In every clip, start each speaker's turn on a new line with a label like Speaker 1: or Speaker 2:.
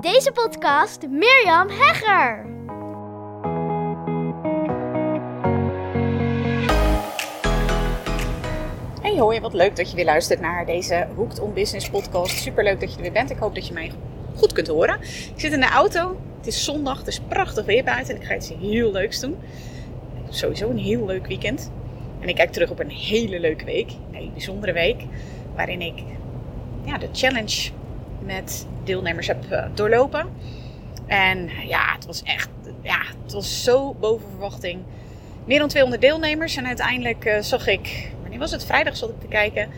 Speaker 1: Deze podcast Mirjam Hegger.
Speaker 2: Hey hoi, wat leuk dat je weer luistert naar deze Hooked on Business podcast. Super leuk dat je er weer bent. Ik hoop dat je mij goed kunt horen. Ik zit in de auto. Het is zondag, het is prachtig weer buiten en ik ga iets heel leuks doen. Sowieso een heel leuk weekend. En ik kijk terug op een hele leuke week, een bijzondere week, waarin ik ja, de challenge met deelnemers heb uh, doorlopen. En ja, het was echt, ja, het was zo boven verwachting. Meer dan 200 deelnemers en uiteindelijk uh, zag ik, wanneer was het? Vrijdag zat ik te kijken.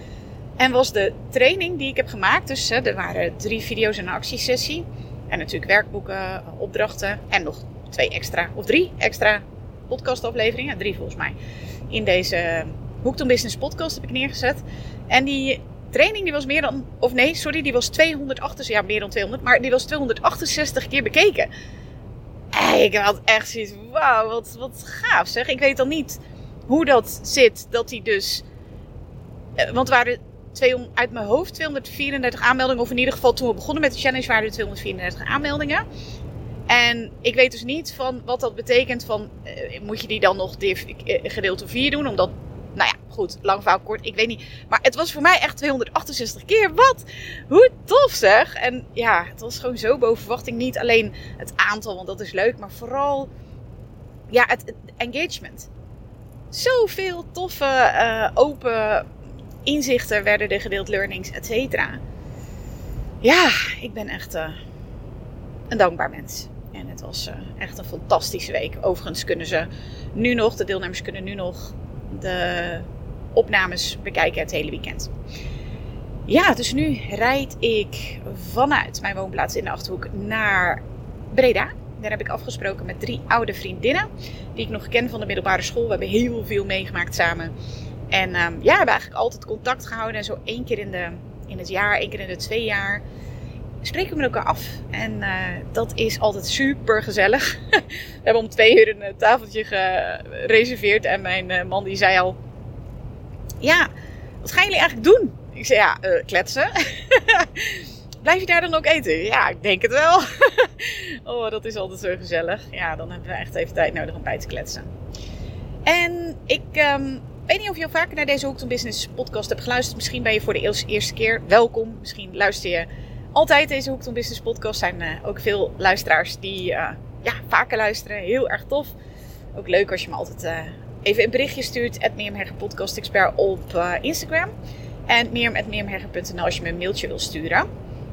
Speaker 2: En was de training die ik heb gemaakt. Dus er waren drie video's en een actiesessie. En natuurlijk werkboeken, opdrachten en nog twee extra, of drie extra podcastafleveringen. Drie volgens mij. In deze on Business podcast heb ik neergezet. En die training die was meer dan, of nee, sorry, die was 268, ja meer dan 200, maar die was 268 keer bekeken. En ik had echt zoiets, wauw, wat, wat gaaf zeg. Ik weet dan niet hoe dat zit, dat die dus, want er waren twee, uit mijn hoofd 234 aanmeldingen, of in ieder geval toen we begonnen met de challenge waren er 234 aanmeldingen. En ik weet dus niet van wat dat betekent van, uh, moet je die dan nog div, uh, gedeelte 4 doen, omdat nou ja, goed, lang verhaal kort, ik weet niet. Maar het was voor mij echt 268 keer. Wat? Hoe tof zeg. En ja, het was gewoon zo boven verwachting. Niet alleen het aantal, want dat is leuk, maar vooral ja, het, het engagement. Zoveel toffe, uh, open inzichten werden er gedeeld, learnings, et cetera. Ja, ik ben echt uh, een dankbaar mens. En het was uh, echt een fantastische week. Overigens kunnen ze nu nog, de deelnemers kunnen nu nog de opnames bekijken het hele weekend. Ja, dus nu rijd ik vanuit mijn woonplaats in de Achterhoek naar Breda. Daar heb ik afgesproken met drie oude vriendinnen die ik nog ken van de middelbare school. We hebben heel veel meegemaakt samen. En um, ja, we hebben eigenlijk altijd contact gehouden. En zo één keer in, de, in het jaar, één keer in de twee jaar spreken we elkaar af. En uh, dat is altijd super gezellig. we hebben om twee uur een tafeltje gereserveerd. En mijn uh, man die zei al... Ja, wat gaan jullie eigenlijk doen? Ik zei ja, kletsen. Blijf je daar dan ook eten? Ja, ik denk het wel. oh, dat is altijd zo gezellig. Ja, dan hebben we echt even tijd nodig om bij te kletsen. En ik um, weet niet of je al vaker naar deze on Business podcast hebt geluisterd. Misschien ben je voor de eerste keer. Welkom. Misschien luister je altijd deze on Business podcast. zijn uh, ook veel luisteraars die uh, ja, vaker luisteren. Heel erg tof. Ook leuk als je me altijd uh, even een berichtje stuurt. At Podcast Expert op Instagram. En mirjam.mirjamherger.nl als je me een mailtje wil sturen.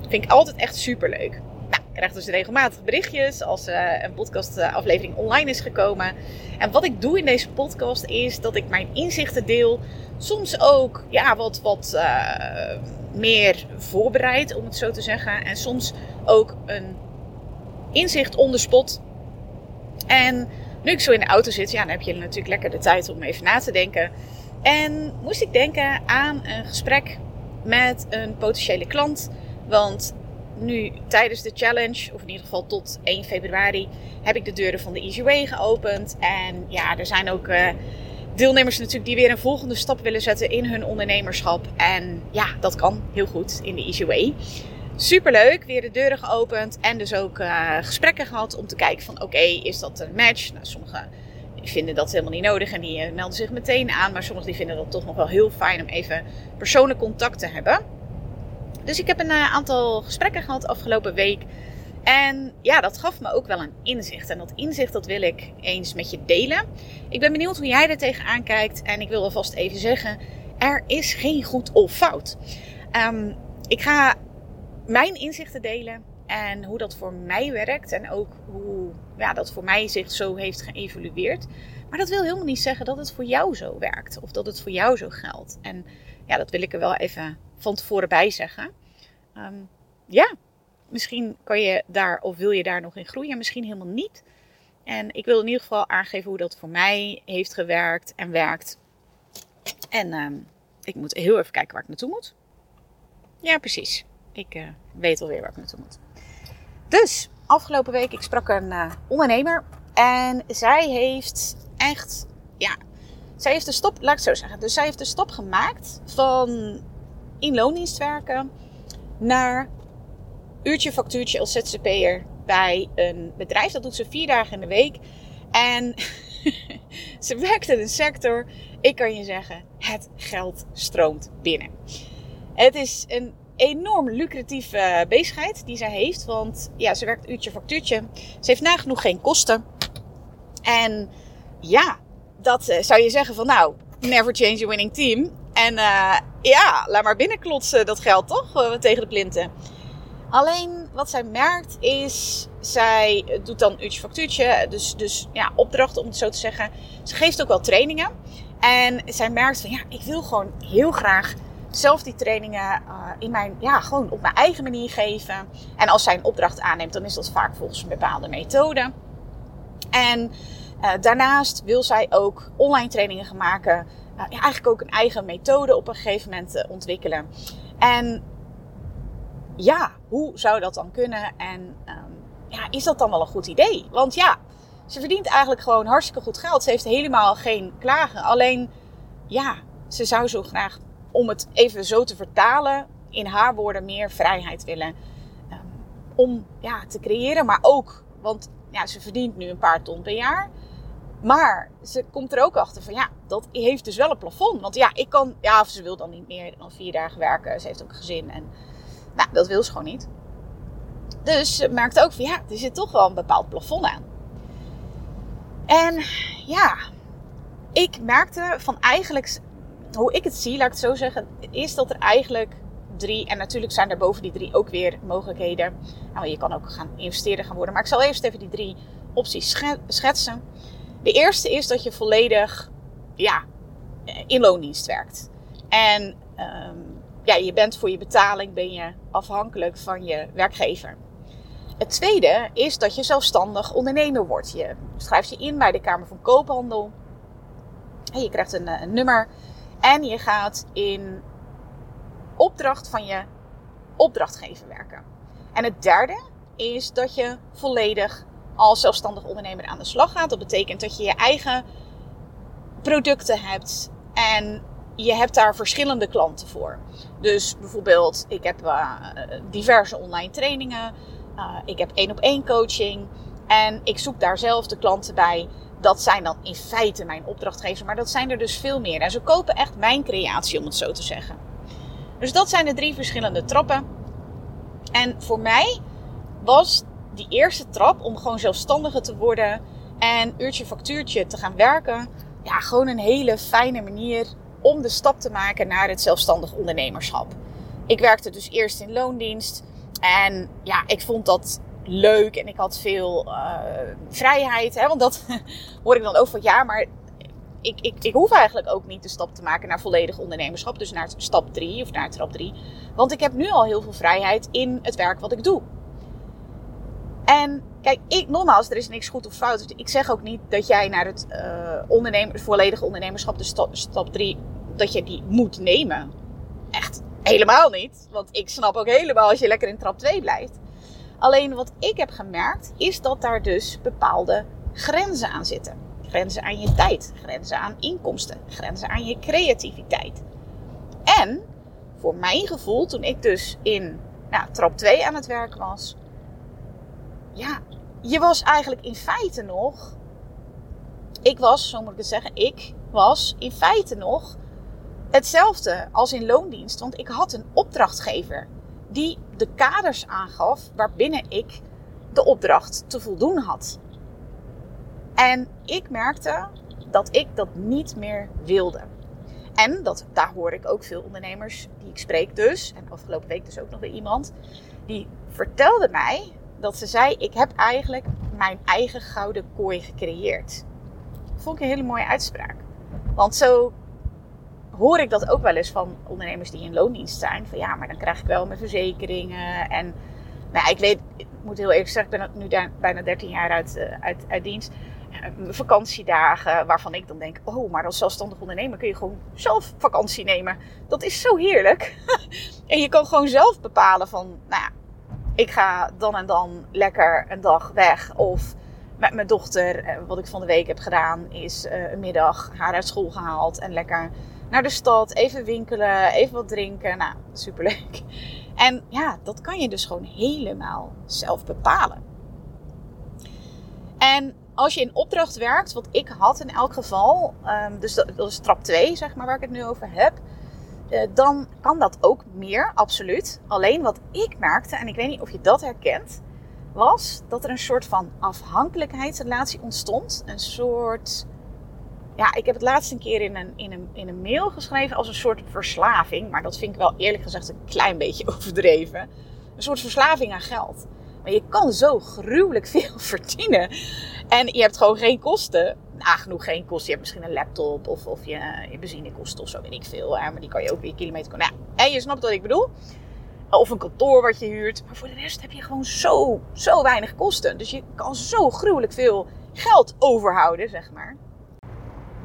Speaker 2: Vind ik altijd echt super leuk. Nou, ik krijg dus regelmatig berichtjes als een podcastaflevering online is gekomen. En wat ik doe in deze podcast is dat ik mijn inzichten deel. Soms ook ja, wat, wat meer voorbereid, om het zo te zeggen. En soms ook een inzicht on spot. En nu ik zo in de auto zit, ja, dan heb je natuurlijk lekker de tijd om even na te denken. En moest ik denken aan een gesprek met een potentiële klant. Want nu tijdens de challenge, of in ieder geval tot 1 februari, heb ik de deuren van de Easy Way geopend. En ja, er zijn ook uh, deelnemers natuurlijk die weer een volgende stap willen zetten in hun ondernemerschap. En ja, dat kan heel goed in de Easy Way. Superleuk, weer de deuren geopend en dus ook uh, gesprekken gehad om te kijken van oké, is dat een match? Nou, sommigen vinden dat helemaal niet nodig en die uh, melden zich meteen aan. Maar sommigen die vinden dat toch nog wel heel fijn om even persoonlijk contact te hebben. Dus ik heb een uh, aantal gesprekken gehad afgelopen week. En ja, dat gaf me ook wel een inzicht. En dat inzicht dat wil ik eens met je delen. Ik ben benieuwd hoe jij er tegenaan kijkt. En ik wil alvast even zeggen, er is geen goed of fout. Um, ik ga mijn inzichten delen. En hoe dat voor mij werkt. En ook hoe ja, dat voor mij zich zo heeft geëvolueerd. Maar dat wil helemaal niet zeggen dat het voor jou zo werkt. Of dat het voor jou zo geldt. En ja, dat wil ik er wel even van tevoren bij zeggen. Um, ja, Misschien kan je daar of wil je daar nog in groeien, misschien helemaal niet. En ik wil in ieder geval aangeven hoe dat voor mij heeft gewerkt en werkt. En uh, ik moet heel even kijken waar ik naartoe moet. Ja, precies. Ik uh, weet alweer waar ik naartoe moet. Dus, afgelopen week, ik sprak een uh, ondernemer. En zij heeft echt, ja, zij heeft de stop, laat ik het zo zeggen. Dus zij heeft de stap gemaakt van in loondienst werken naar uurtje factuurtje als ZZP'er bij een bedrijf. Dat doet ze vier dagen in de week. En ze werkt in een sector, ik kan je zeggen, het geld stroomt binnen. Het is een enorm lucratieve bezigheid die zij heeft. Want ja, ze werkt uurtje factuurtje. Ze heeft nagenoeg geen kosten. En ja, dat uh, zou je zeggen van nou, never change a winning team. En uh, ja, laat maar binnenklotsen dat geld toch uh, tegen de plinten. Alleen wat zij merkt is, zij doet dan uurtje factuurtje, dus, dus ja, opdrachten om het zo te zeggen. Ze geeft ook wel trainingen. En zij merkt van ja, ik wil gewoon heel graag zelf die trainingen uh, in mijn, ja, gewoon op mijn eigen manier geven. En als zij een opdracht aanneemt, dan is dat vaak volgens een bepaalde methode. En uh, daarnaast wil zij ook online trainingen gaan maken. Uh, ja, eigenlijk ook een eigen methode op een gegeven moment ontwikkelen. En ja, hoe zou dat dan kunnen? En um, ja, is dat dan wel een goed idee? Want ja, ze verdient eigenlijk gewoon hartstikke goed geld. Ze heeft helemaal geen klagen. Alleen, ja, ze zou zo graag, om het even zo te vertalen, in haar woorden meer vrijheid willen. Um, om ja, te creëren, maar ook, want ja, ze verdient nu een paar ton per jaar. Maar ze komt er ook achter van ja, dat heeft dus wel een plafond. Want ja, ik kan, ja, of ze wil dan niet meer dan vier dagen werken. Ze heeft ook een gezin en nou, dat wil ze gewoon niet. Dus merkte ook van ja, er zit toch wel een bepaald plafond aan. En ja, ik merkte van eigenlijk, hoe ik het zie, laat ik het zo zeggen, is dat er eigenlijk drie, en natuurlijk zijn er boven die drie ook weer mogelijkheden. Nou, je kan ook gaan investeren gaan worden, maar ik zal eerst even die drie opties schetsen. De eerste is dat je volledig ja, in loondienst werkt. En um, ja, je bent voor je betaling ben je afhankelijk van je werkgever. Het tweede is dat je zelfstandig ondernemer wordt. Je schrijft je in bij de Kamer van Koophandel. En je krijgt een, een nummer. En je gaat in opdracht van je opdrachtgever werken. En het derde is dat je volledig als zelfstandig ondernemer aan de slag gaat. Dat betekent dat je je eigen producten hebt en je hebt daar verschillende klanten voor. Dus bijvoorbeeld, ik heb uh, diverse online trainingen. Uh, ik heb één op één coaching. En ik zoek daar zelf de klanten bij. Dat zijn dan in feite mijn opdrachtgevers. Maar dat zijn er dus veel meer. En ze kopen echt mijn creatie, om het zo te zeggen. Dus dat zijn de drie verschillende trappen. En voor mij was die eerste trap om gewoon zelfstandiger te worden. En uurtje factuurtje te gaan werken. Ja, gewoon een hele fijne manier om de stap te maken naar het zelfstandig ondernemerschap. Ik werkte dus eerst in loondienst en ja, ik vond dat leuk en ik had veel uh, vrijheid. Hè, want dat hoor ik dan ook van ja, maar ik, ik, ik hoef eigenlijk ook niet de stap te maken naar volledig ondernemerschap. Dus naar stap 3 of naar trap 3. Want ik heb nu al heel veel vrijheid in het werk wat ik doe. En kijk, ik, nogmaals, er is niks goed of fout. Ik zeg ook niet dat jij naar het uh, ondernemer, volledige ondernemerschap, de stap, stap 3, dat je die moet nemen. Echt helemaal niet. Want ik snap ook helemaal als je lekker in trap 2 blijft. Alleen wat ik heb gemerkt, is dat daar dus bepaalde grenzen aan zitten. Grenzen aan je tijd, grenzen aan inkomsten, grenzen aan je creativiteit. En voor mijn gevoel, toen ik dus in nou, trap 2 aan het werk was, ja, je was eigenlijk in feite nog. Ik was, zo moet ik het zeggen, ik was in feite nog hetzelfde als in loondienst. Want ik had een opdrachtgever die de kaders aangaf waarbinnen ik de opdracht te voldoen had. En ik merkte dat ik dat niet meer wilde. En dat, daar hoor ik ook veel ondernemers die ik spreek dus. En afgelopen week dus ook nog weer iemand. Die vertelde mij dat ze zei: Ik heb eigenlijk mijn eigen gouden kooi gecreëerd. Vond ik een hele mooie uitspraak. Want zo hoor ik dat ook wel eens van ondernemers die in loondienst zijn. Van ja, maar dan krijg ik wel mijn verzekeringen. En nou, ik weet, moet heel eerlijk zeggen, ik ben nu bijna 13 jaar uit, uh, uit, uit dienst. Uh, vakantiedagen waarvan ik dan denk: oh, maar als zelfstandig ondernemer kun je gewoon zelf vakantie nemen. Dat is zo heerlijk. en je kan gewoon zelf bepalen van, nou ja, ik ga dan en dan lekker een dag weg. Of met mijn dochter, eh, wat ik van de week heb gedaan, is uh, een middag haar uit school gehaald. En lekker naar de stad, even winkelen, even wat drinken. Nou, superleuk. En ja, dat kan je dus gewoon helemaal zelf bepalen. En als je in opdracht werkt, wat ik had in elk geval, um, dus dat, dat, is trap 2, zeg maar, waar ik het nu over heb. Uh, dan kan dat ook meer, absoluut. Alleen wat ik merkte, en ik weet niet of je dat herkent, was dat er een soort van afhankelijkheidsrelatie ontstond. Een soort. Ja, ik heb het laatst een keer in een, in, een, in een mail geschreven als een soort verslaving. Maar dat vind ik wel eerlijk gezegd een klein beetje overdreven. Een soort verslaving aan geld. Maar je kan zo gruwelijk veel verdienen. En je hebt gewoon geen kosten. Nagenoeg geen kosten. Je hebt misschien een laptop of, of je, je benzinekosten of zo, weet ik veel. Hè? Maar die kan je ook weer kilometer... Nou, en je snapt wat ik bedoel. Of een kantoor wat je huurt. Maar voor de rest heb je gewoon zo, zo weinig kosten. Dus je kan zo gruwelijk veel geld overhouden, zeg maar.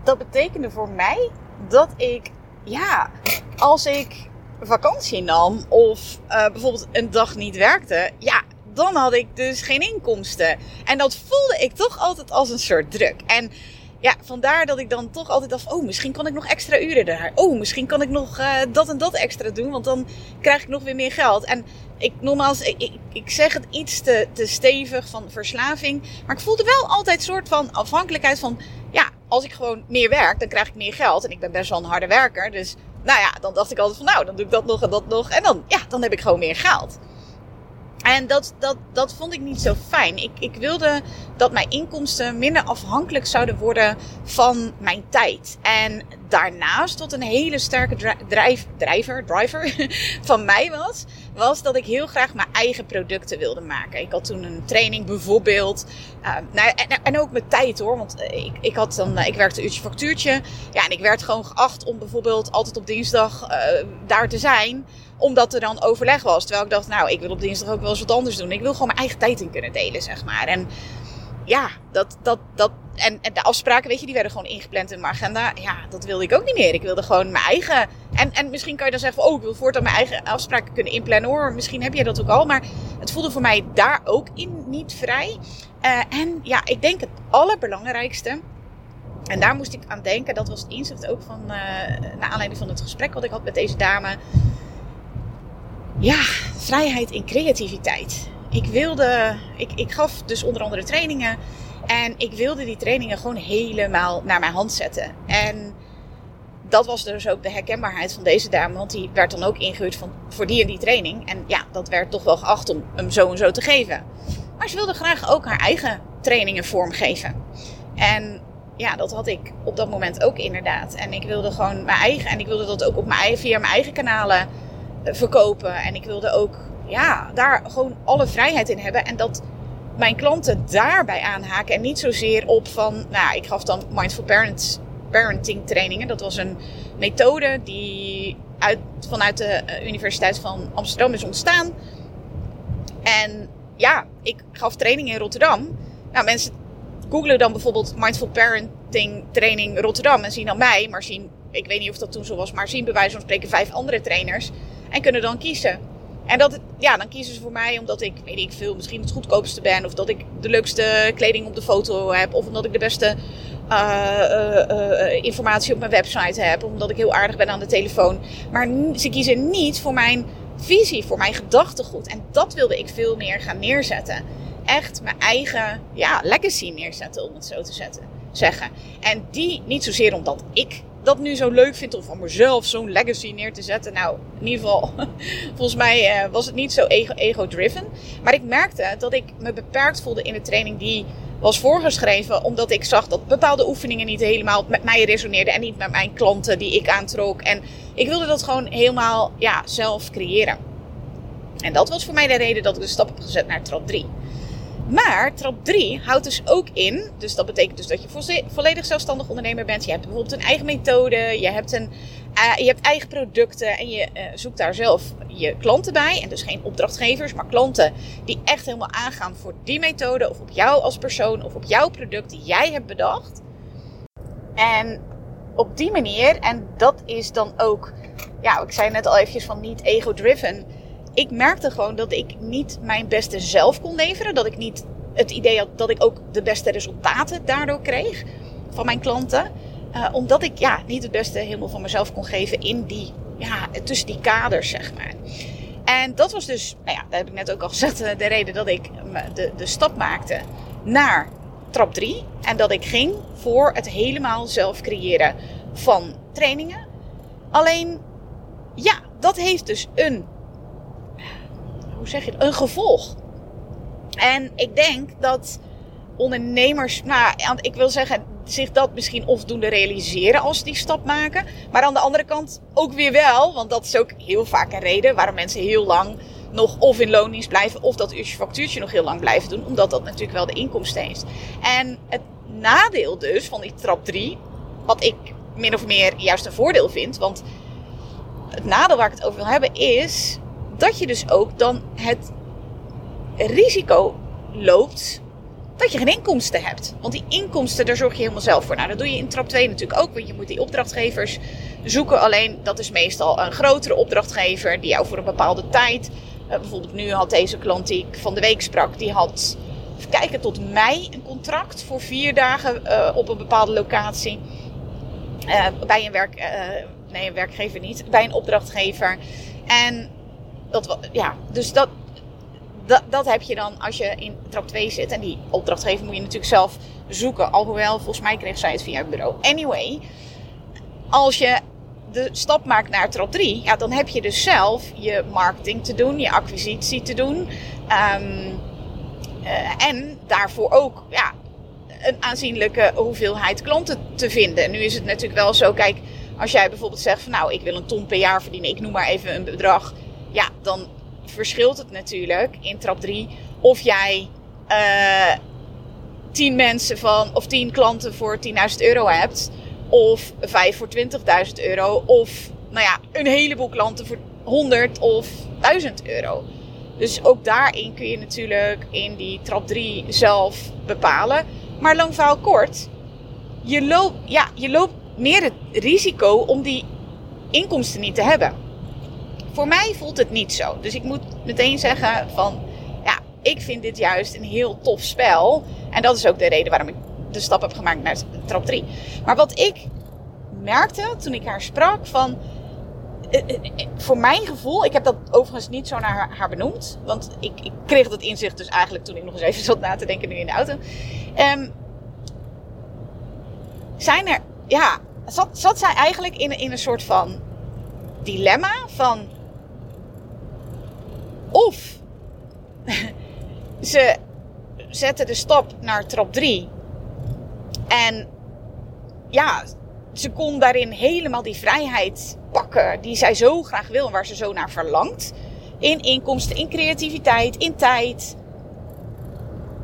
Speaker 2: Dat betekende voor mij dat ik, ja, als ik vakantie nam of uh, bijvoorbeeld een dag niet werkte, ja, dan had ik dus geen inkomsten. En dat voelde ik toch altijd als een soort druk. En ja, vandaar dat ik dan toch altijd dacht: oh, misschien kan ik nog extra uren daar. Oh, misschien kan ik nog uh, dat en dat extra doen, want dan krijg ik nog weer meer geld. En ik, nogmaals, ik, ik, ik zeg het iets te, te stevig van verslaving. Maar ik voelde wel altijd een soort van afhankelijkheid van: ja, als ik gewoon meer werk, dan krijg ik meer geld. En ik ben best wel een harde werker. Dus nou ja, dan dacht ik altijd van: nou, dan doe ik dat nog en dat nog. En dan, ja, dan heb ik gewoon meer geld. En dat, dat, dat vond ik niet zo fijn. Ik, ik wilde dat mijn inkomsten minder afhankelijk zouden worden van mijn tijd. En daarnaast, wat een hele sterke drijf, drijver, driver van mij was, was dat ik heel graag mijn eigen producten wilde maken. Ik had toen een training bijvoorbeeld. Uh, nou, en, ook met tijd hoor. Want eh, ik, ik, had dan, uh, ik werkte uurtje factuurtje. Ja, en ik werd gewoon geacht om bijvoorbeeld altijd op dinsdag daar te zijn omdat er dan overleg was. Terwijl ik dacht, nou, ik wil op dinsdag ook wel eens wat anders doen. Ik wil gewoon mijn eigen tijd in kunnen delen, zeg maar. En ja, dat, dat, dat, en, en de afspraken, weet je, die werden gewoon ingepland in mijn agenda. Ja, dat wilde ik ook niet meer. Ik wilde gewoon mijn eigen. En, en misschien kan je dan zeggen, van, oh, ik wil voortaan mijn eigen afspraken kunnen inplannen hoor. Misschien heb je dat ook al. Maar het voelde voor mij daar ook in niet vrij. Uh, en ja, ik denk het allerbelangrijkste. En daar moest ik aan denken. Dat was het inzicht ook van, uh, naar aanleiding van het gesprek wat ik had met deze dame ja, vrijheid in creativiteit. Ik wilde, ik, ik gaf dus onder andere trainingen. En ik wilde die trainingen gewoon helemaal naar mijn hand zetten. En dat was dus ook de herkenbaarheid van deze dame. Want die werd dan ook ingehuurd van, voor die en die training. En ja, dat werd toch wel geacht om hem zo en zo te geven. Maar ze wilde graag ook haar eigen trainingen vormgeven. En ja, dat had ik op dat moment ook inderdaad. En ik wilde gewoon mijn eigen. En ik wilde dat ook op mijn, via mijn eigen kanalen verkopen. En ik wilde ook ja, daar gewoon alle vrijheid in hebben. En dat mijn klanten daarbij aanhaken. En niet zozeer op van, nou, ik gaf dan Mindful Parenting trainingen. Dat was een methode die uit, vanuit de eh, Universiteit van Amsterdam is ontstaan. En ja, ik gaf trainingen in Rotterdam. Nou, mensen googelen dan bijvoorbeeld Mindful Parenting training Rotterdam en zien dan mij, maar zien, ik weet niet of dat toen zo was, maar zien bij wijze van spreken vijf andere trainers. En kunnen dan kiezen. En dat, ja, dan kiezen ze voor mij omdat ik, weet ik veel, misschien het goedkoopste ben. Of dat ik de leukste kleding op de foto heb. Of omdat ik de beste uh, uh, uh, informatie op mijn website heb. Omdat ik heel aardig ben aan de telefoon. Maar ze kiezen niet voor mijn visie, voor mijn gedachtegoed. En dat wilde ik veel meer gaan neerzetten. Echt mijn eigen ja, legacy neerzetten, om het zo te zetten, zeggen. En die niet zozeer omdat ik dat nu zo leuk vind om van mezelf zo'n legacy neer te zetten. Nou, in ieder geval, volgens mij uh, was het niet zo ego-driven. maar ik merkte dat ik me beperkt voelde in de training die was voorgeschreven. Omdat ik zag dat bepaalde oefeningen niet helemaal met mij resoneerden. En niet met mijn klanten die ik aantrok. En ik wilde dat gewoon helemaal ja, zelf creëren. En dat was voor mij de reden dat ik de stap heb gezet naar trap 3. Maar trap 3 houdt dus ook in, dus dat betekent dus dat je volledig zelfstandig ondernemer bent. Je hebt bijvoorbeeld een eigen methode, je hebt, een, uh, je hebt eigen producten en je uh, zoekt daar zelf je klanten bij. En dus geen opdrachtgevers, maar klanten die echt helemaal aangaan voor die methode of op jou als persoon of op jouw product die jij hebt bedacht. En op die manier, en dat is dan ook, ja, ik zei net al eventjes van niet ego-driven ik merkte gewoon dat ik niet mijn beste zelf kon leveren. Dat ik niet het idee had dat ik ook de beste resultaten daardoor kreeg van mijn klanten. Uh, omdat ik ja, niet het beste helemaal van mezelf kon geven in die, ja, tussen die kaders, zeg maar. En dat was dus, nou ja, dat heb ik net ook al gezegd, eh, de reden dat ik de, de stap maakte naar trap 3. En dat ik ging voor het helemaal zelf creëren van trainingen. Alleen, ja, dat heeft dus een, hoe zeg je het, een gevolg. En ik denk dat ondernemers, nou, ik wil zeggen, zich dat misschien onvoldoende realiseren als die stap maken. Maar aan de andere kant ook weer wel, want dat is ook heel vaak een reden waarom mensen heel lang nog of in loondienst blijven of dat uurtje factuurtje nog heel lang blijven doen, omdat dat natuurlijk wel de inkomsten is. En het nadeel dus van die trap 3, wat ik min of meer juist een voordeel vind, want het nadeel waar ik het over wil hebben is dat je dus ook dan het risico loopt dat je geen inkomsten hebt. Want die inkomsten, daar zorg je helemaal zelf voor. Nou, dat doe je in trap 2 natuurlijk ook, want je moet die opdrachtgevers zoeken. Alleen dat is meestal een grotere opdrachtgever die jou voor een bepaalde tijd. Uh, bijvoorbeeld nu had deze klant die ik van de week sprak, die had, kijken, tot mei een contract voor vier dagen uh, op een bepaalde locatie. Uh, bij een werk, nee, een werkgever niet, bij een opdrachtgever. En dat, ja, dus dat, dat, dat heb je dan als je in trap 2 zit. En die opdrachtgever moet je natuurlijk zelf zoeken. Alhoewel, volgens mij kreeg zij het via het bureau. Anyway, als je de stap maakt naar trap 3, ja, dan heb je dus zelf je marketing te doen, je acquisitie te doen. Um, uh, en daarvoor ook ja, een aanzienlijke hoeveelheid klanten te vinden. Nu is het natuurlijk wel zo, kijk, als jij bijvoorbeeld zegt van nou, ik wil een ton per jaar verdienen, ik noem maar even een bedrag. Ja, dan verschilt het natuurlijk in trap 3 of jij uh, 10 mensen van, of 10 klanten voor 10.000 euro hebt, of 5 voor 20.000 euro, of nou ja, een heleboel klanten voor 100 of 1000 euro. Dus ook daarin kun je natuurlijk in die trap 3 zelf bepalen. Maar lang verhaal kort, je loopt, ja, je loopt meer het risico om die inkomsten niet te hebben. Voor mij voelt het niet zo. Dus ik moet meteen zeggen van, ja, ik vind dit juist een heel tof spel. En dat is ook de reden waarom ik de stap heb gemaakt naar trap 3. Maar wat ik merkte toen ik haar sprak van, eh, eh, eh, voor mijn gevoel, ik heb dat overigens niet zo naar haar, benoemd. Want ik, ik, kreeg dat inzicht dus eigenlijk toen ik nog eens even zat na te denken nu in de auto. Um, zijn er, ja, zat, zat zij eigenlijk in, in een soort van dilemma van of ze zetten de stap naar trap 3. En ja, ze kon daarin helemaal die vrijheid pakken die zij zo graag wil en waar ze zo naar verlangt. In inkomsten, in creativiteit, in tijd.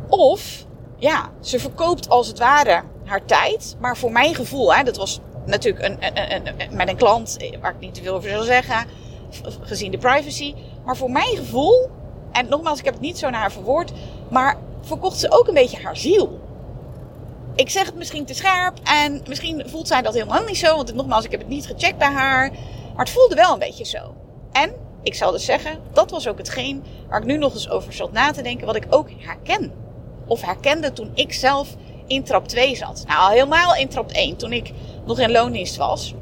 Speaker 2: Of ja, ze verkoopt als het ware haar tijd. Maar voor mijn gevoel, hè, dat was natuurlijk een, een, een, met een klant waar ik niet te veel over zal zeggen, gezien de privacy. Maar voor mijn gevoel, en nogmaals, ik heb het niet zo naar haar verwoord, maar verkocht ze ook een beetje haar ziel. Ik zeg het misschien te scherp en misschien voelt zij dat helemaal niet zo, want nogmaals, ik heb het niet gecheckt bij haar. Maar het voelde wel een beetje zo. En ik zal dus zeggen, dat was ook hetgeen waar ik nu nog eens over zat na te denken, wat ik ook herken. Of herkende toen ik zelf in trap 2 zat. Nou, al helemaal in trap 1, toen ik nog in loondienst was.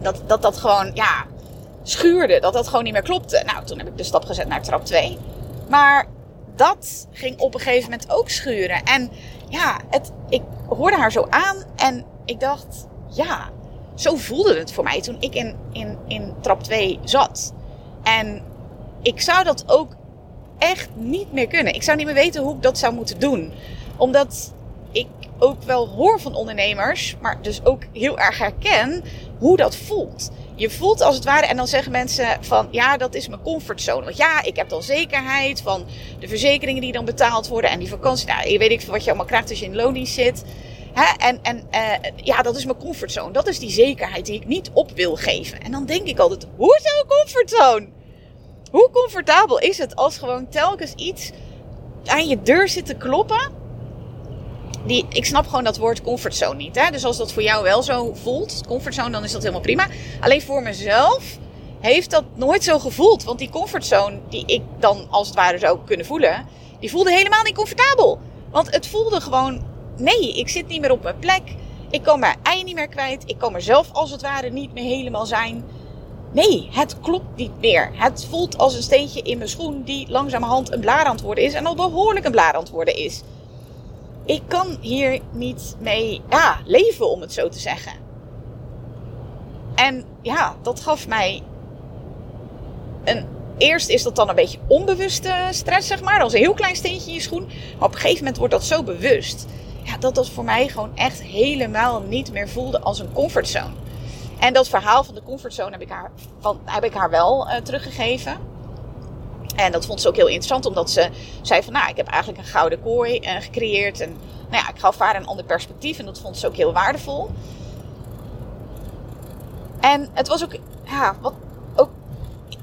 Speaker 2: Dat dat, dat gewoon, ja, schuurde. Dat dat gewoon niet meer klopte. Nou, toen heb ik de stap gezet naar trap 2. Maar dat ging op een gegeven moment ook schuren. En ja, het, ik hoorde haar zo aan en ik dacht, ja, zo voelde het voor mij toen ik in, in, in trap 2 zat. En ik zou dat ook echt niet meer kunnen. Ik zou niet meer weten hoe ik dat zou moeten doen. Omdat ik ook wel hoor van ondernemers, maar dus ook heel erg herken hoe dat voelt je voelt als het ware, en dan zeggen mensen van ja, dat is mijn comfortzone. Want ja, ik heb dan zekerheid van de verzekeringen die dan betaald worden en die vakantie. Nou, je weet ik wat je allemaal krijgt als je in loondienst zit. Hè? En, en uh, ja, dat is mijn comfortzone. Dat is die zekerheid die ik niet op wil geven. En dan denk ik altijd, hoezo comfortzone? Hoe comfortabel is het als gewoon telkens iets aan je deur zit te kloppen die, ik snap gewoon dat woord comfortzone niet. Hè? Dus als dat voor jou wel zo voelt, comfortzone, dan is dat helemaal prima. Alleen voor mezelf heeft dat nooit zo gevoeld. Want die comfortzone die ik dan als het ware zou kunnen voelen, die voelde helemaal niet comfortabel. Want het voelde gewoon, nee, ik zit niet meer op mijn plek. Ik kan mijn ei niet meer kwijt. Ik kan mezelf als het ware niet meer helemaal zijn. nee, het klopt niet meer. Het voelt als een steentje in mijn schoen die langzamerhand een blaar aan het worden is en al behoorlijk een blaar aan worden is. Ik kan hier niet mee ja, leven, om het zo te zeggen. En ja, dat gaf mij een. Eerst is dat dan een beetje onbewuste stress, zeg maar. Als een heel klein steentje in je schoen. Maar op een gegeven moment wordt dat zo bewust. Ja, dat dat voor mij gewoon echt helemaal niet meer voelde als een comfortzone. En dat verhaal van de comfortzone heb ik haar, van, heb ik haar wel uh, teruggegeven. En dat vond ze ook heel interessant, omdat ze zei van, nou, ik heb eigenlijk een gouden kooi uh, gecreëerd. En nou ja, ik gaf haar een ander perspectief en dat vond ze ook heel waardevol. En het was ook, ja, wat ook,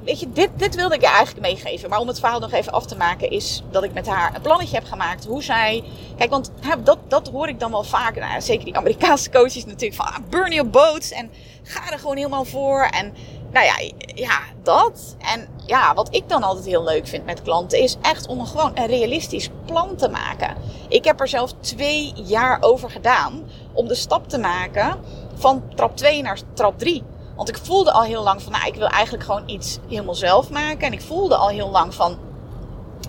Speaker 2: weet je, dit, dit wilde ik je eigenlijk meegeven. Maar om het verhaal nog even af te maken, is dat ik met haar een plannetje heb gemaakt. Hoe zij, kijk, want dat, dat hoor ik dan wel vaak. Nou, zeker die Amerikaanse coaches natuurlijk van, ah, burn your boats. En ga er gewoon helemaal voor. En nou ja, ja, dat. En ja, wat ik dan altijd heel leuk vind met klanten is echt om gewoon een realistisch plan te maken. Ik heb er zelf twee jaar over gedaan om de stap te maken van trap 2 naar trap 3. Want ik voelde al heel lang van, nou, ik wil eigenlijk gewoon iets helemaal zelf maken. En ik voelde al heel lang van,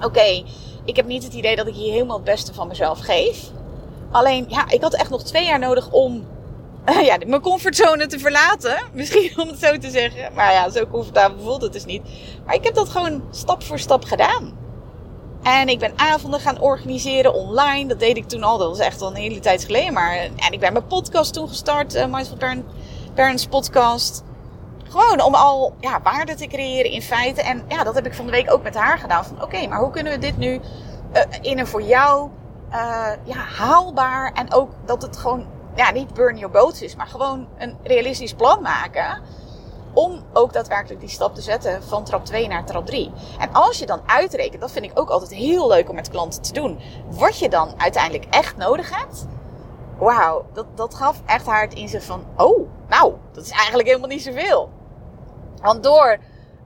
Speaker 2: oké, ik heb niet het idee dat ik hier helemaal het beste van mezelf geef. Alleen, ja, ik had echt nog twee jaar nodig om ja, mijn comfortzone te verlaten. Misschien om het zo te zeggen. Maar ja, zo comfortabel voelt het dus niet. Maar ik heb dat gewoon stap voor stap gedaan. En ik ben avonden gaan organiseren online. Dat deed ik toen al. Dat was echt al een hele tijd geleden. Maar, en ik ben mijn podcast toen gestart. Uh, Mindful Podcast. Gewoon om al ja, waarde te creëren in feite. En ja, dat heb ik van de week ook met haar gedaan. Van oké, maar hoe kunnen we dit nu uh, in een voor jou uh, ja, haalbaar. En ook dat het gewoon ja, niet burn your boats is, maar gewoon een realistisch plan maken. Om ook daadwerkelijk die stap te zetten van trap 2 naar trap 3. En als je dan uitrekent, dat vind ik ook altijd heel leuk om met klanten te doen. Wat je dan uiteindelijk echt nodig hebt. Wauw, dat, dat gaf echt haar het inzicht van: oh, nou, dat is eigenlijk helemaal niet zoveel. Want door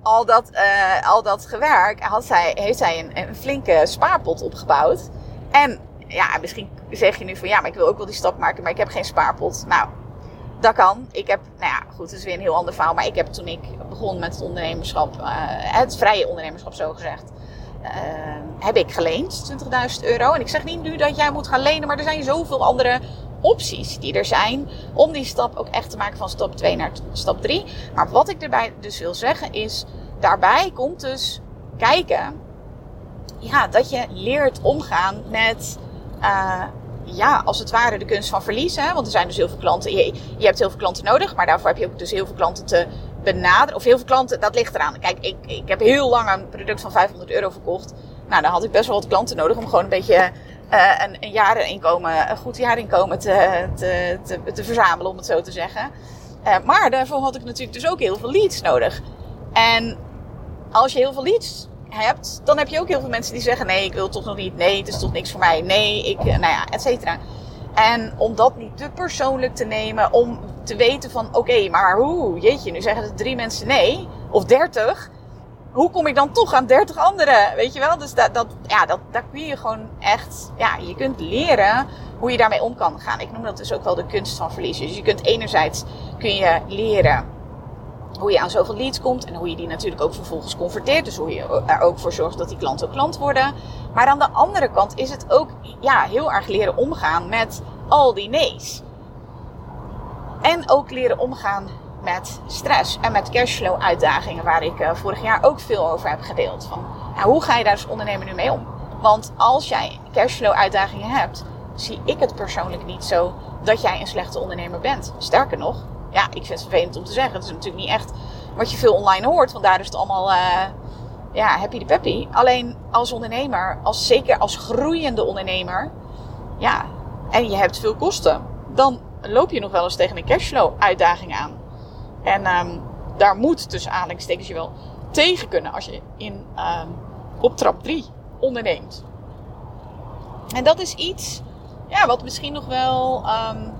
Speaker 2: al dat, uh, al dat gewerk had zij, heeft zij een, een flinke spaarpot opgebouwd. En ja, misschien zeg je nu van ja, maar ik wil ook wel die stap maken, maar ik heb geen spaarpot. Nou, dat kan. Ik heb, nou ja, goed, het is weer een heel ander verhaal. Maar ik heb toen ik begon met het ondernemerschap, uh, het vrije ondernemerschap zo gezegd, uh, heb ik geleend 20.000 euro. En ik zeg niet nu dat jij moet gaan lenen, maar er zijn zoveel andere opties die er zijn om die stap ook echt te maken van stap 2 naar stap 3. Maar wat ik erbij dus wil zeggen is, daarbij komt dus kijken ja, dat je leert omgaan met uh, ja, als het ware de kunst van verliezen. Want er zijn dus heel veel klanten. Je, je hebt heel veel klanten nodig, maar daarvoor heb je ook dus heel veel klanten te benaderen. Of heel veel klanten, dat ligt eraan. Kijk, ik, ik heb heel lang een product van 500 euro verkocht. Nou, dan had ik best wel wat klanten nodig om gewoon een beetje uh, een, een jaarinkomen, een goed jaarinkomen te, te, te, te verzamelen, om het zo te zeggen. Uh, maar daarvoor had ik natuurlijk dus ook heel veel leads nodig. En als je heel veel leads hebt, dan heb je ook heel veel mensen die zeggen: nee, ik wil toch nog niet. Nee, het is toch niks voor mij. Nee, ik, eh, nou ja, et cetera. En om dat niet te persoonlijk te nemen, om te weten van: oké, maar hoe? Jeetje, nu zeggen er drie mensen nee, of dertig. Hoe kom ik dan toch aan dertig anderen? Weet je wel? Dus dat, dat, ja, dat, daar kun je gewoon echt, ja, je kunt leren hoe je daarmee om kan gaan. Ik noem dat dus ook wel de kunst van verliezen. Dus je kunt enerzijds kun je leren hoe je aan zoveel leads komt en hoe je die natuurlijk ook vervolgens converteert. Dus hoe je er ook voor zorgt dat die klanten ook klant worden. Maar aan de andere kant is het ook ja, heel erg leren omgaan met al die nee's. En ook leren omgaan met stress en met cashflow uitdagingen, waar ik uh, vorig jaar ook veel over heb gedeeld. Van, hoe ga je daar als ondernemer nu mee om? Want als jij cashflow uitdagingen hebt, zie ik het persoonlijk niet zo dat jij een slechte ondernemer bent. Sterker nog, ja, ik vind het vervelend om te zeggen. Het is natuurlijk niet echt wat je veel online hoort. Want daar is het allemaal uh, ja, happy de peppy. Alleen als ondernemer, als, zeker als groeiende ondernemer. Ja, en je hebt veel kosten. Dan loop je nog wel eens tegen een cashflow uitdaging aan. En um, daar moet tussen aanhalingstekens je wel tegen kunnen als je in, um, op trap 3 onderneemt. En dat is iets ja, wat misschien nog wel um,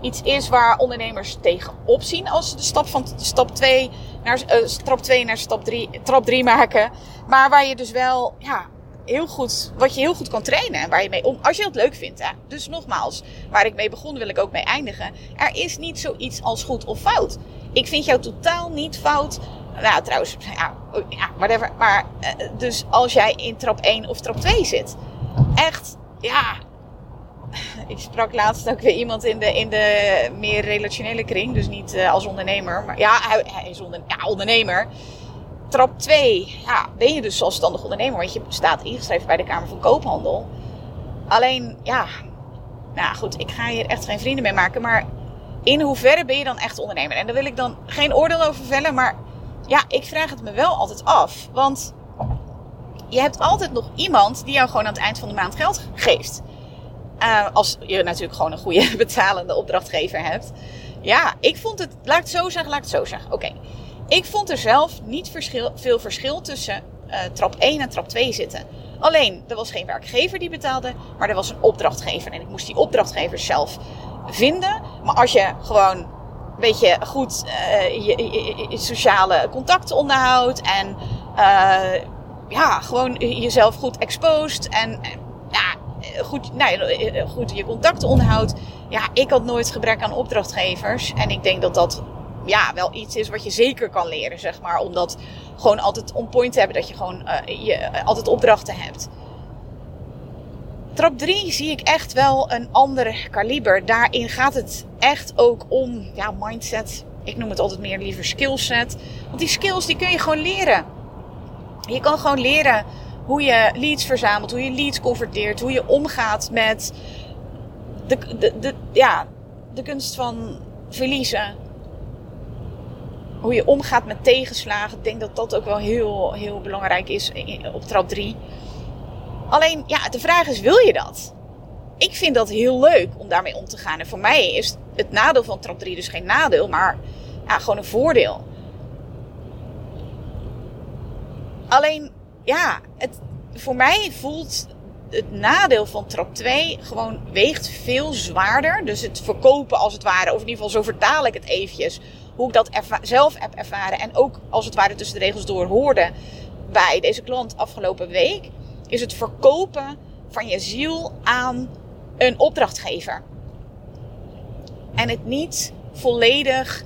Speaker 2: iets is waar ondernemers tegenop zien als ze de stap van stap 2 naar uh, stap 2 naar stap 3, trap 3 maken. Maar waar je dus wel ja, heel goed, wat je heel goed kan trainen en waar je mee om, als je het leuk vindt. Hè. Dus nogmaals, waar ik mee begon wil ik ook mee eindigen. Er is niet zoiets als goed of fout. Ik vind jou totaal niet fout. Nou, trouwens, ja, ja whatever. Maar uh, dus als jij in trap 1 of trap 2 zit, echt, ja. Ik sprak laatst ook weer iemand in de, in de meer relationele kring. Dus niet uh, als ondernemer. Maar ja, hij, is ja, ondernemer. Trap 2, ja, ben je dus zelfstandig ondernemer. Want je staat ingeschreven bij de Kamer van Koophandel. Alleen, ja, nou goed, ik ga hier echt geen vrienden mee maken. Maar in hoeverre ben je dan echt ondernemer? En daar wil ik dan geen oordeel over vellen. Maar ja, ik vraag het me wel altijd af. Want je hebt altijd nog iemand die jou gewoon aan het eind van de maand geld geeft. Uh, als je natuurlijk gewoon een goede betalende opdrachtgever hebt. Ja, ik vond het, laat het zo zeggen, laat het zo zeggen. Oké, ik vond er zelf niet veel verschil tussen uh, trap 1 en trap 2 zitten. Alleen, er was geen werkgever die betaalde, maar er was een opdrachtgever. En ik moest die opdrachtgever zelf vinden. Maar als je gewoon een beetje goed uh, je, je, sociale contacten onderhoudt en ja, gewoon jezelf goed exposed en ja, goed, nou, goed je contacten onderhoudt. Ja, ik had nooit gebrek aan opdrachtgevers. En ik denk dat dat ja, wel iets is wat je zeker kan leren, zeg maar. Om dat gewoon altijd on point te hebben. Dat je gewoon uh, je, altijd opdrachten hebt. Trap 3 zie ik echt wel een ander kaliber. Daarin gaat het echt ook om ja, mindset. Ik noem het altijd meer liever skillset. Want die skills die kun je gewoon leren. Je kan gewoon leren hoe je leads verzamelt, hoe je leads converteert, hoe je omgaat met de, de, de, ja, de kunst van verliezen hoe je omgaat met tegenslagen. Ik denk dat dat ook wel heel, heel belangrijk is op trap 3. Alleen, ja, de vraag is, wil je dat? Ik vind dat heel leuk om daarmee om te gaan. En voor mij is het nadeel van trap 3 dus geen nadeel, maar ja, gewoon een voordeel. Alleen, ja, het, voor mij voelt het nadeel van trap 2 gewoon weegt veel zwaarder. Dus het verkopen als het ware, of in ieder geval zo vertaal ik het eventjes hoe ik dat zelf heb ervaren en ook als het ware tussen de regels door hoorde bij deze klant afgelopen week, is het verkopen van je ziel aan een opdrachtgever. En het niet volledig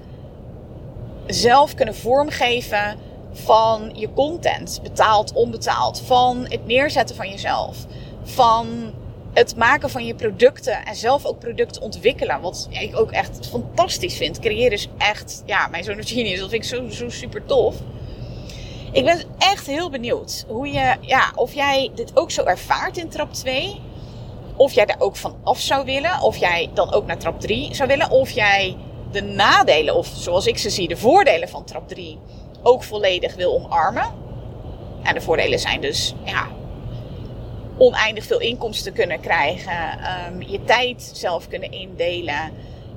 Speaker 2: zelf kunnen vormgeven van je content, betaald, onbetaald, van het neerzetten van jezelf, van het maken van je producten en zelf ook producten ontwikkelen. Wat ik ook echt fantastisch vind. Creëren is echt, ja, mijn zoon genius. Dat vind ik zo, zo super tof. Ik ben echt heel benieuwd hoe je, ja, of jij dit ook zo ervaart in trap 2. Of jij daar ook van af zou willen. Of jij dan ook naar trap 3 zou willen. Of jij de nadelen, of zoals ik ze zie, de voordelen van trap 3 ook volledig wil omarmen. En de voordelen zijn dus, ja, oneindig veel inkomsten kunnen krijgen, um, je tijd zelf kunnen indelen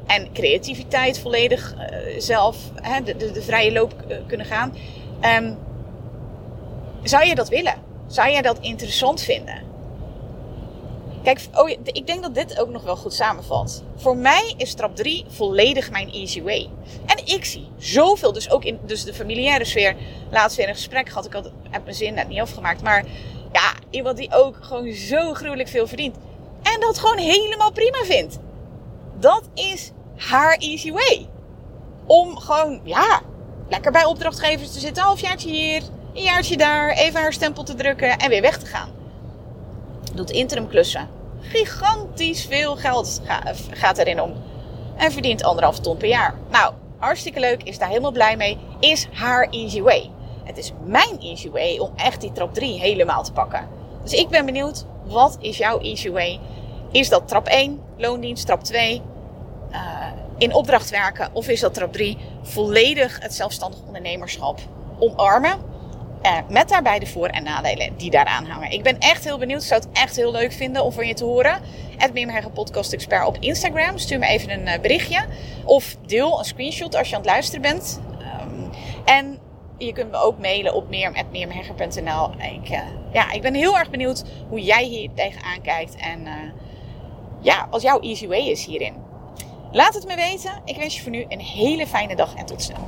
Speaker 2: en creativiteit volledig uh, zelf hè, de, de, de, vrije loop uh, kunnen gaan. Um, zou je dat willen? Zou jij dat interessant vinden? Kijk, oh, ik denk dat dit ook nog wel goed samenvat. Voor mij is trap 3 volledig mijn easy way. En ik zie zoveel, dus ook in dus de familiaire sfeer. Laatst weer een gesprek gehad. Ik had, heb mijn zin net niet afgemaakt. Maar ja, iemand die ook gewoon zo gruwelijk veel verdient. En dat gewoon helemaal prima vindt. Dat is haar easy way. Om gewoon, ja, lekker bij opdrachtgevers te zitten. Halfjaartje hier, een jaartje daar. Even haar stempel te drukken en weer weg te gaan. Doet interim klussen. Gigantisch veel geld gaat erin om. En verdient anderhalf ton per jaar. Nou, hartstikke leuk. Is daar helemaal blij mee. Is haar easy way. Het is mijn easy way om echt die trap 3 helemaal te pakken. Dus ik ben benieuwd, wat is jouw easy way? Is dat trap 1, loondienst, trap 2, uh, eh, in opdracht werken? Of is dat trap 3, volledig het zelfstandig ondernemerschap omarmen? Uh, met daarbij de voor- en nadelen die daaraan hangen. Ik ben echt heel benieuwd. Ik zou het echt heel leuk vinden om van je te horen. Het Podcast Expert op Instagram. Stuur me even een uh, berichtje. Of deel een screenshot als je aan het luisteren bent. Um, en je kunt me ook mailen op meer.meermehegger.nl. Ik, uh, ja, ik ben heel erg benieuwd hoe jij hier tegenaan kijkt. En uh, ja, wat jouw easy way is hierin. Laat het me weten. Ik wens je voor nu een hele fijne dag en tot snel.